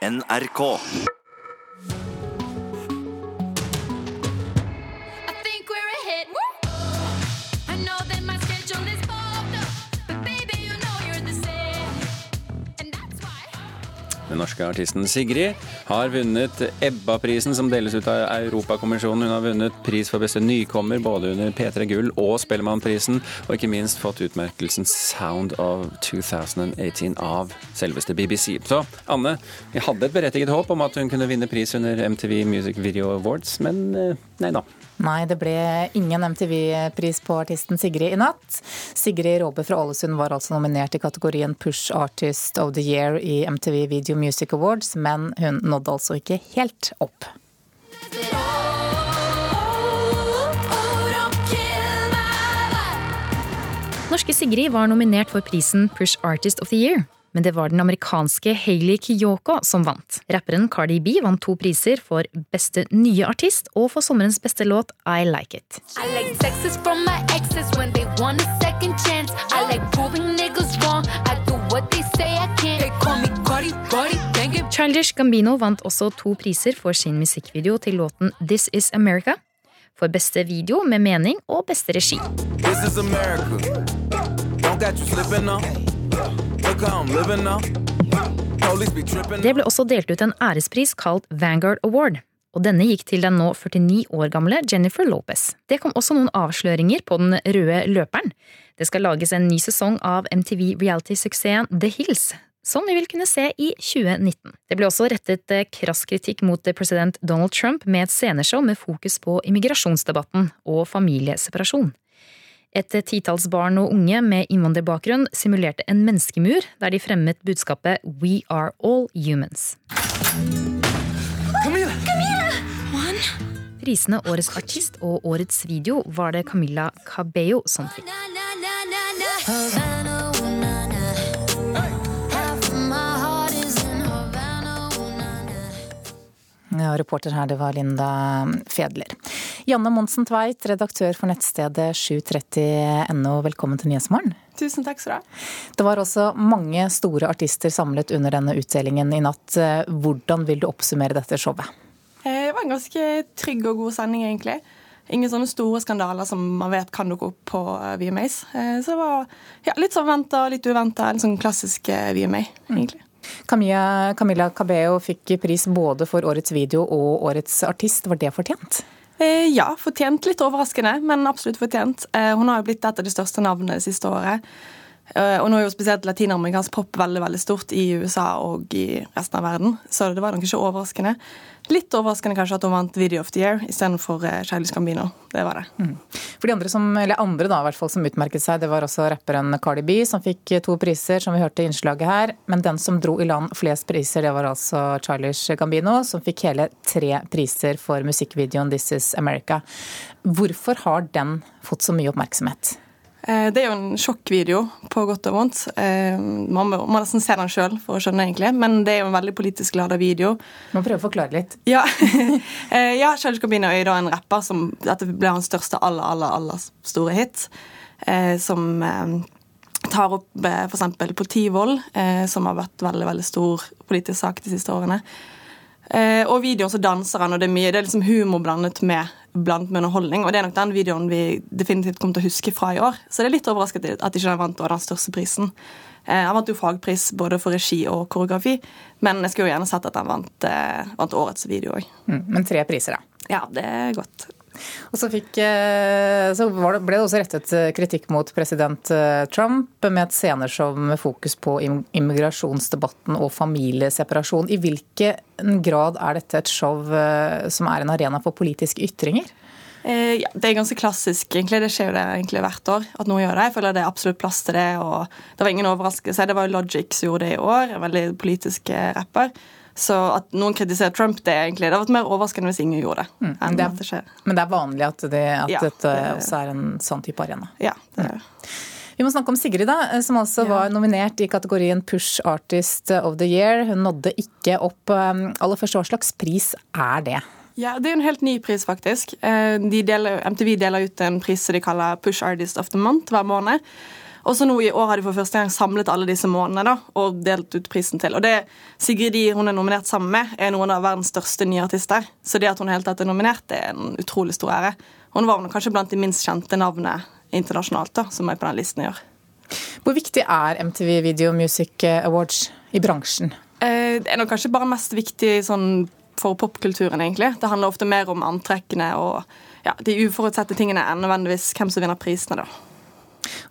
NRK. Den norske artisten Sigrid har vunnet Ebba-prisen, som deles ut av Europakommisjonen. Hun har vunnet pris for beste nykommer både under P3 Gull og Spellemannprisen, og ikke minst fått utmerkelsen Sound of 2018 av selveste BBC. Så Anne, vi hadde et berettiget håp om at hun kunne vinne pris under MTV Music Video Awards, men eh, nei da. Nei, det ble ingen MTV-pris på artisten Sigrid i natt. Sigrid Råbe fra Ålesund var altså nominert i kategorien Push Artist of the Year i MTV Video Music Awards, men hun nådde altså ikke helt opp. Norske Sigrid var nominert for prisen Push Artist of the Year. Men det var den amerikanske Hayley Kiyoko som vant. Rapperen Cardi B vant to priser for beste nye artist og for sommerens beste låt I Like It. I like texts from my exes when they want a second chance. I like proving niggas wrong. I do what they say I can't. They call me Cardi, Cardi. Childish Gambino vant også to priser for sin musikkvideo til låten This Is America. For beste video med mening og beste regi. This is America. Don't got you slipping now. Det ble også delt ut en ærespris kalt Vanguard Award. Og denne gikk til den nå 49 år gamle Jennifer Lopez. Det kom også noen avsløringer på den røde løperen. Det skal lages en ny sesong av MTV reality-suksessen The Hills, som vi vil kunne se i 2019. Det ble også rettet eh, krass kritikk mot eh, president Donald Trump med et sceneshow med fokus på immigrasjonsdebatten og familieseparasjon. Et titalls barn og unge med innvandrerbakgrunn simulerte en menneskemur der de fremmet budskapet We are all humans. Camilla! Prisene Årets artist og Årets video var det Camilla Cabello som fikk. Ja, reporter her, det var Linda Fedler. Janne Monsen Tveit, redaktør for nettstedet 730.no, velkommen til Nyhetsmorgen. Tusen takk skal du ha. Det var også mange store artister samlet under denne utdelingen i natt. Hvordan vil du oppsummere dette showet? Eh, Det var en ganske trygg og god sending, egentlig. Ingen sånne store skandaler som man vet kan dukke opp på eh, VMAs. Eh, Så det var ja, litt sånn venta, litt uventa. En sånn klassisk VMA, egentlig. Camilla, Camilla Cabello fikk pris både for årets video og årets artist. Var det fortjent? Eh, Ja, fortjent. Litt overraskende, men absolutt fortjent. Eh, Hun har jo blitt et av de største navnene det siste året. Eh, Og nå er jo spesielt latinamerikansk pop veldig veldig stort i USA og i resten av verden, så det var nok ikke overraskende. Litt overraskende kanskje at hun vant Video of the Year istedenfor uh, Childish Gambino. Det var det. For de andre som, andre da, fall, som utmerket seg, det var også rapperen Cardi B, som fikk to priser, som vi hørte i innslaget her. Men den som dro i land flest priser, det var altså Childish Gambino, som fikk hele tre priser for musikkvideoen This Is America. Hvorfor har den fått så mye oppmerksomhet? Eh, Det er jo en sjokkvideo, på godt og vondt. Eh, Man må, nesten se den sjøl for å skjønne, egentlig. Men det er jo en veldig politisk lada video. Må prøve å forklare litt. Ja, Eh, ja Kjell Gambino er en rapper som Dette ble hans største aller, aller, aller store hit. Som tar opp f.eks. politivold, som har vært veldig veldig stor politisk sak de siste årene. Og videoen så danser han, og det er mye, det er liksom humor blandet med, blandet med underholdning. Og det er nok den videoen vi definitivt kommer til å huske fra i år. Så det er litt overrasket at ikke den vant den største prisen. Eh, han vant jo fagpris både for regi og koreografi, men jeg skulle jo gjerne sett at han vant, eh, vant årets video òg. Mm, Men tre priser, da. Ja, det er godt. Og så, fikk, eh, så ble det også rettet eh, kritikk mot president eh, Trump med et sceneshow med fokus på immigrasjonsdebatten og familieseparasjon. I hvilken grad er dette et show som er en arena for politiske ytringer? Ja, det er ganske klassisk. egentlig. Det skjer jo det egentlig hvert år. at noen gjør det. Jeg føler det er absolutt plass til det. og Det var ingen overraskelse. Det var jo Logic som gjorde det i år. En veldig politisk rapper. Så at noen kritiserer Trump, det egentlig, det har vært mer overraskende hvis ingen gjorde det. Mm, det er- det. Men det er vanlig at, det, at Ja, dette det- også er en sånn type arena. Ja, det er det. Vi må snakke om Sigrid, da, eh, som altså var nominert i kategorien Push Artist of the Year. Hun nådde ikke opp. eh, Aller først, hva slags pris er det? Ja, Det er en helt ny pris, faktisk. Eh, De deler, MTV deler ut en pris som de kaller Push Artist of the Month hver måned. Og så nå i år har de for første gang samlet alle disse månedene da, og delt ut prisen til. Og det Sigrid Die hun er nominert sammen med, er noen av verdens største nye artister. Så det at hun helt tatt er nominert, det er en utrolig stor ære. Hun var nok kanskje blant de minst kjente navnene internasjonalt da, som er på den listen i år. Hvor viktig er MTV Video Music Awards i bransjen? Eh, Det er nok kanskje bare mest viktig sånn, for popkulturen, egentlig. Det handler ofte mer om antrekkene og ja, de uforutsette tingene enn nødvendigvis hvem som vinner prisene, da.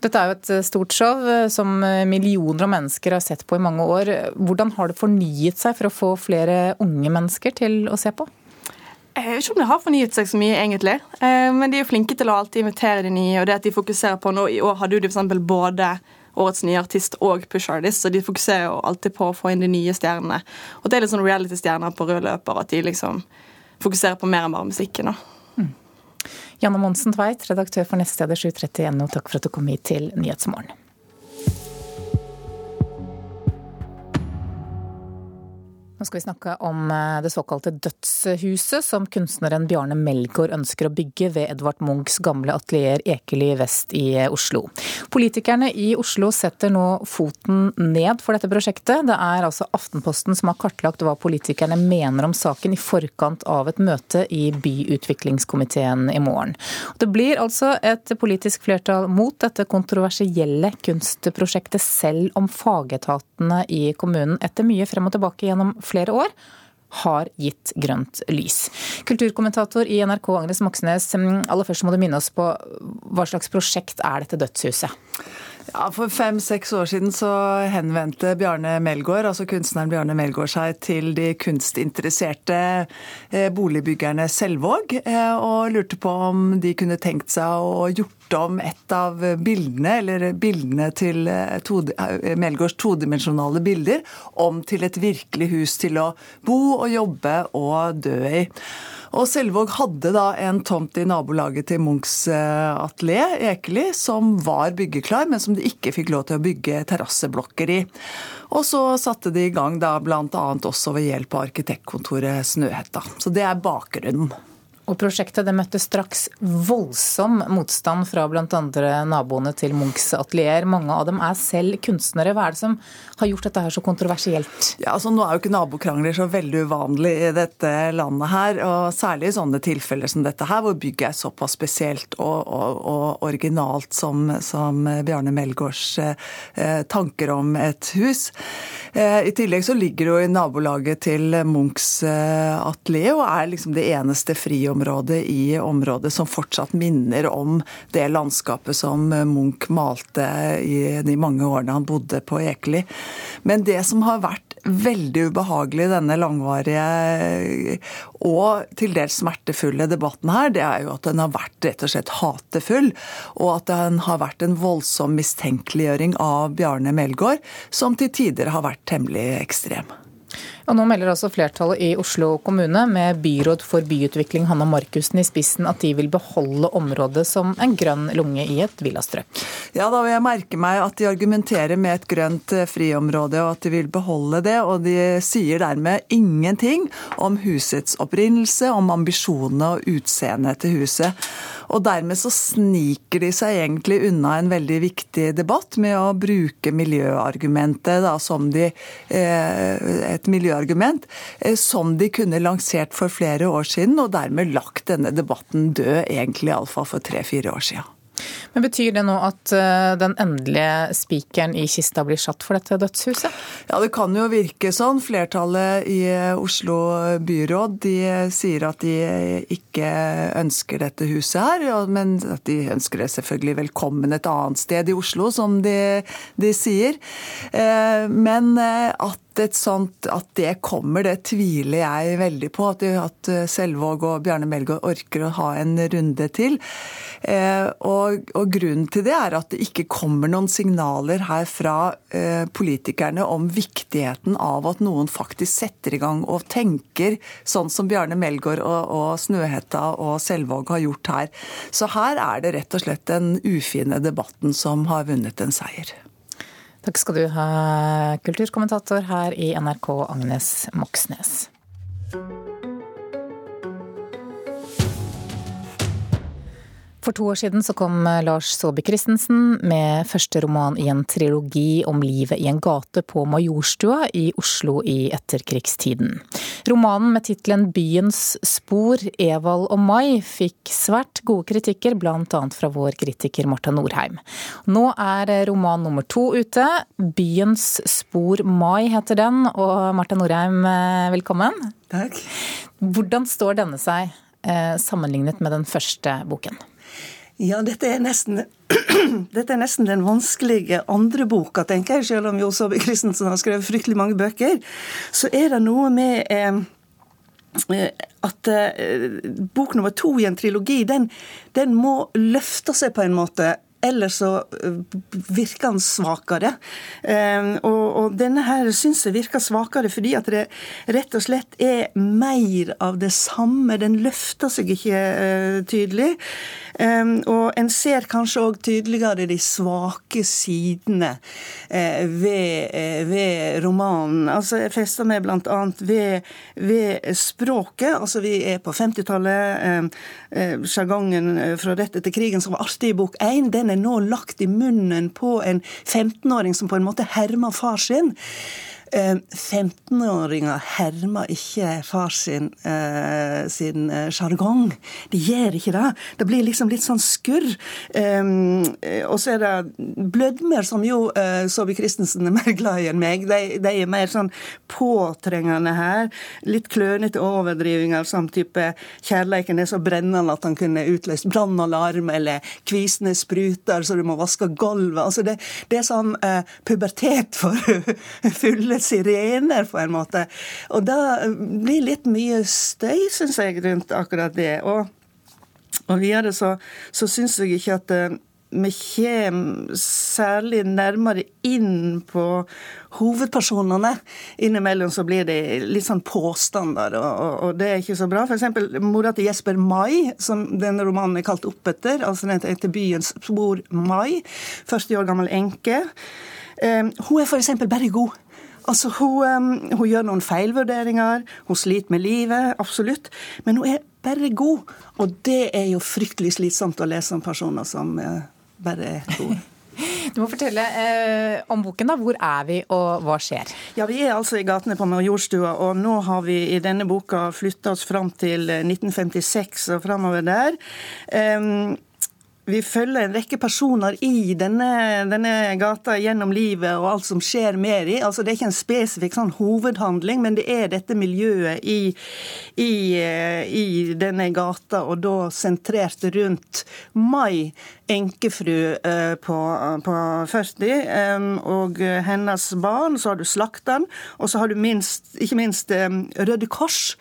Dette er jo et eh, stort show eh, som millioner av mennesker har sett på i mange år. Hvordan har det fornyet seg for å få flere unge mennesker til å se på? Jeg vet ikke om det har fornyet seg så mye, egentlig. Eh, Men de er jo flinke til å alltid invitere de nye, og det at de fokuserer på nå I år hadde jo de eksempel både årets nye artist og push artist, så de fokuserer jo alltid på å få inn de nye stjernene. Og det er litt sånn reality-stjerner på rød løper, at de liksom fokuserer på mer enn bare musikken. da. Janne Monsen Tveit, redaktør for nettstedet 730.no, takk for at du kom hit til Nyhetsmorgen. Nå skal vi snakke om eh, det såkalte Dødshuset som kunstneren Bjarne Melgaard ønsker å bygge ved Edvard Munchs gamle atelier Ekely vest i eh, Oslo. Politikerne i Oslo setter nå foten ned for dette prosjektet. Det er altså Aftenposten som har kartlagt hva politikerne mener om saken i forkant av et møte i byutviklingskomiteen i morgen. Det blir altså et politisk flertall mot dette kontroversielle kunstprosjektet, selv om fagetatene i kommunen etter mye frem og tilbake gjennom flere år har gitt grønt lys. Kulturkommentator i NRK Agnes Moxnes, aller først må du minne oss på hva slags prosjekt er dette dødshuset? Ja, For fem-seks år siden så henvendte Bjarne Melgaard, altså kunstneren Bjarne Melgaard seg til de kunstinteresserte eh, boligbyggerne Selvåg, eh, og lurte på om de kunne tenkt seg å gjort om et av bildene, eller bildene til to, Melgaards todimensjonale bilder, om til et virkelig hus til å bo og jobbe og dø i. Og Selvåg hadde da en tomt i nabolaget til Munchs atelier, Ekeli, som var byggeklar, men som de ikke fikk lov til å bygge terrasseblokker i. Og så satte de i gang da bl.a. også ved hjelp av arkitektkontoret Snøhetta. Så det er bakgrunnen. Og prosjektet det møtte straks voldsom motstand fra bl.a. naboene til Munchs atelier. Mange av dem er selv kunstnere. Hva er det som har gjort dette her så kontroversielt? Ja, altså Nå er jo ikke nabokrangler så veldig uvanlig i dette landet her. og Særlig i sånne tilfeller som dette her, hvor bygget er såpass spesielt og, og, og originalt som, som Bjarne Melgaards eh, tanker om et hus. Eh, I tillegg så ligger det jo i nabolaget til Munchs eh, atelier og er liksom det eneste friområdet område i området som fortsatt minner om det landskapet som Munch malte i de mange årene han bodde på Ekeli. Men det som har vært veldig ubehagelig i denne langvarige og til dels smertefulle debatten her, det er jo at den har vært rett og slett hatefull. Og at den har vært en voldsom mistenkeliggjøring av Bjarne Melgaard, som til tider har vært temmelig ekstrem. Og nå melder også flertallet i Oslo kommune, med byråd for byutvikling Hanna Markussen i spissen, at de vil beholde området som en grønn lunge i et villastrøk. Ja, da vil jeg merke meg at de argumenterer med et grønt eh, friområde, og at de vil beholde det. Og de sier dermed ingenting om husets opprinnelse, om ambisjonene og utseendet til huset. Og dermed så sniker de seg egentlig unna en veldig viktig debatt med å bruke miljøargumentet da, som de, eh, et miljøargument eh, som de kunne lansert for flere år siden, og dermed lagt denne debatten død, egentlig iallfall for tre-fire år siden. Men Betyr det nå at eh, den endelige spikeren i kista blir satt for dette dødshuset? Ja, det kan jo virke sånn. Flertallet i Oslo byråd de sier at de ikke ønsker dette huset her, men at de ønsker det selvfølgelig velkommen et annet sted i Oslo, som de, de sier. Eh, men eh, et sånt, at det kommer, det tviler jeg veldig på. At, at Selvåg og Bjarne Melgaard orker å ha en runde til. Eh, og, og, grunnen til det er at det ikke kommer noen signaler her fra eh, politikerne om viktigheten av at noen faktisk setter i gang og tenker sånn som Bjarne Melgaard og, og Snøhetta og Selvåg har gjort her. Så her er det rett og slett den ufine debatten som har vunnet en seier. Takk skal du ha, kulturkommentator her i NRK, Agnes Moxnes. For to år siden så kom Lars Saabye Christensen med første roman i en trilogi om livet i en gate på Majorstua i Oslo i etterkrigstiden. Romanen med tittelen Byens spor, Evald og Mai fikk svært gode kritikker, bl.a. fra vår kritiker Marta Norheim. Nå er roman nummer to ute. Byens spor, Mai heter den. Og Marta Norheim, velkommen. Takk. Hvordan står denne seg eh, sammenlignet med den første boken? Ja, dette er nesten dette er nesten den vanskelige andre boka, tenker jeg. Selv om Jo Saabye Christensen har skrevet fryktelig mange bøker, så er det noe med eh, at eh, bok nummer to i en trilogi, den, den må løfte seg på en måte Ellers så virker han svakere. Og, og denne her syns jeg virker svakere fordi at det rett og slett er mer av det samme. Den løfter seg ikke tydelig. Og en ser kanskje òg tydeligere de svake sidene ved, ved romanen. Altså, jeg fester meg bl.a. Ved, ved språket. Altså, vi er på 50-tallet. Sjargongen fra rett etter krigen som var artig i bok én, den er nå lagt i munnen på en 15-åring som på en måte hermer far sin. 15-åringer hermer ikke far sin, eh, sin sjargong. De gjør ikke det. Det blir liksom litt sånn skurr. Um, og så er det blødmer, som jo Saabye Christensen er mer glad i enn meg. De, de, er mer sånn påtrengende her. Litt klønete overdriving av samme type 'kjærleiken er så brennende at han kunne utløst brannalarm', eller 'kvisene spruter så du må vaske gulvet'. Altså det, det er som eh, pubertet for fulle sirener, på en måte. Og da blir litt mye støy, syns jeg, rundt akkurat det. Og, og videre så, så syns jeg ikke at uh, vi kommer særlig nærmere inn på hovedpersonene. Innimellom så blir det litt sånn påstander, og, og, og det er ikke så bra. Eksempel mora til Jesper Mai, som denne romanen er kalt opp etter, altså den heter Byens spor Mai, 40 år gammel enke. Um, hun er eksempel bare god. Altså, hun, hun, gjør noen feilvurderinger, hun sliter med livet, absolutt. Men hun er bare god. Og det er jo fryktelig slitsomt å lese om personer som uh, bare er gode. Du må fortelle eh, om boken. da. Hvor er vi, og hva skjer? Ja, Vi er altså i gatene på Majorstua, og nå har vi i denne boka flytta oss fram til 1956 og framover der. Um, vi følger en rekke personer i denne, denne, gata gjennom livet og alt som skjer med dem. Altså, det er ikke en spesifikk sånn hovedhandling, men det er dette miljøet i, i, i denne gata, og da sentrert rundt Mai, enkefru på, på 40, og hennes barn. Så har du Slakteren, og så har du minst, ikke minst Røde Kors,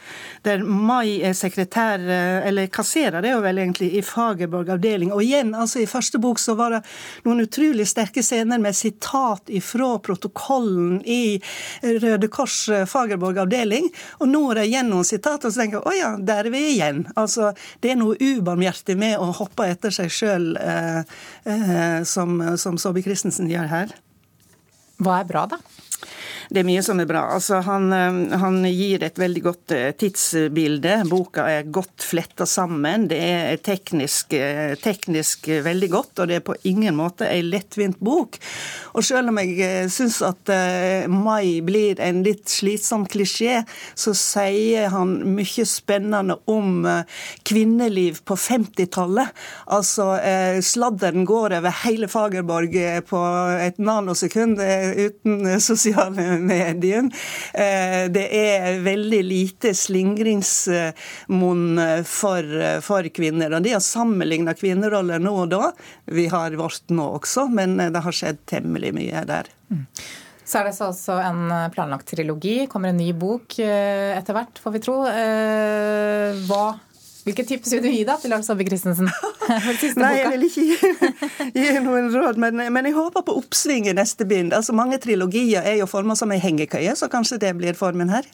der Mai er sekretær, eller kasserer, det jo vel egentlig, i Fagerborg avdeling. Og igjen, altså I første bok så var det noen utrolig sterke scener med sitat ifra protokollen i Røde Kors Fagerborg avdeling. Og nå er det igjen noen sitat, og så tenker jeg å ja, der er vi igjen. Altså, Det er noe ubarmhjertig med å hoppe etter seg sjøl, eh, eh, som, som Saabye Christensen gjør her. Hva er bra, da? Det er mye som er bra. Altså, han, han, gir et veldig godt tidsbilde. Boka er godt fletta sammen. Det er teknisk, teknisk, veldig godt, og det er på ingen måte ei lettvint bok. Og selv om jeg syns at Mai blir en litt slitsom klisjé, så sier han mye spennende om kvinneliv på 50-tallet. Altså, sladderen går over hele Fagerborg på et nanosekund uten sosiale medium. Det er veldig lite slingringsmonn for, for kvinner. Og de har sammenligna kvinneroller nå og da, vi har vårt nå også, men det har skjedd temmelig mye der. Mm. Så er det så også en planlagt trilogi. Kommer en ny bok etter hvert, får vi tro. Hva Hvilke tips vil du gi da til Lars Saabye Christensen? Nei, jeg vil ikke gi, gi noen råd, men, men, jeg håper på oppsving i neste bind. Altså, Mange trilogier er jo forma som ei hengekøye, så kanskje det blir formen her.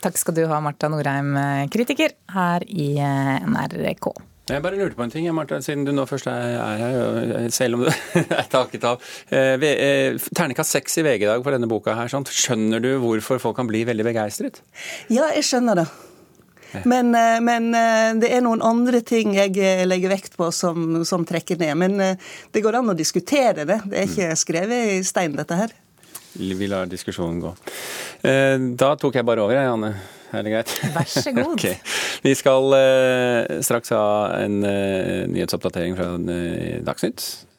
Takk skal du ha, Marta Norheim, kritiker her i NRK. Jeg bare lurte på en ting, Martha, siden du nå først er her, selv om du er taket av. Terningkast seks i VG i dag for denne boka her. Skjønner du hvorfor folk kan bli veldig begeistret? Ja, jeg skjønner det. Men, eh, men eh, det er noen andre ting jeg eh, legger vekt på som, som trekker ned. Men det går an å diskutere det. Det er ikke skrevet i stein, dette her. Vi lar diskusjonen gå. Eh, Da tok jeg bare over, jeg, Anne. Er det greit? Vær så god. okay. Vi skal straks ha en nyhetsoppdatering fra Dagsnytt.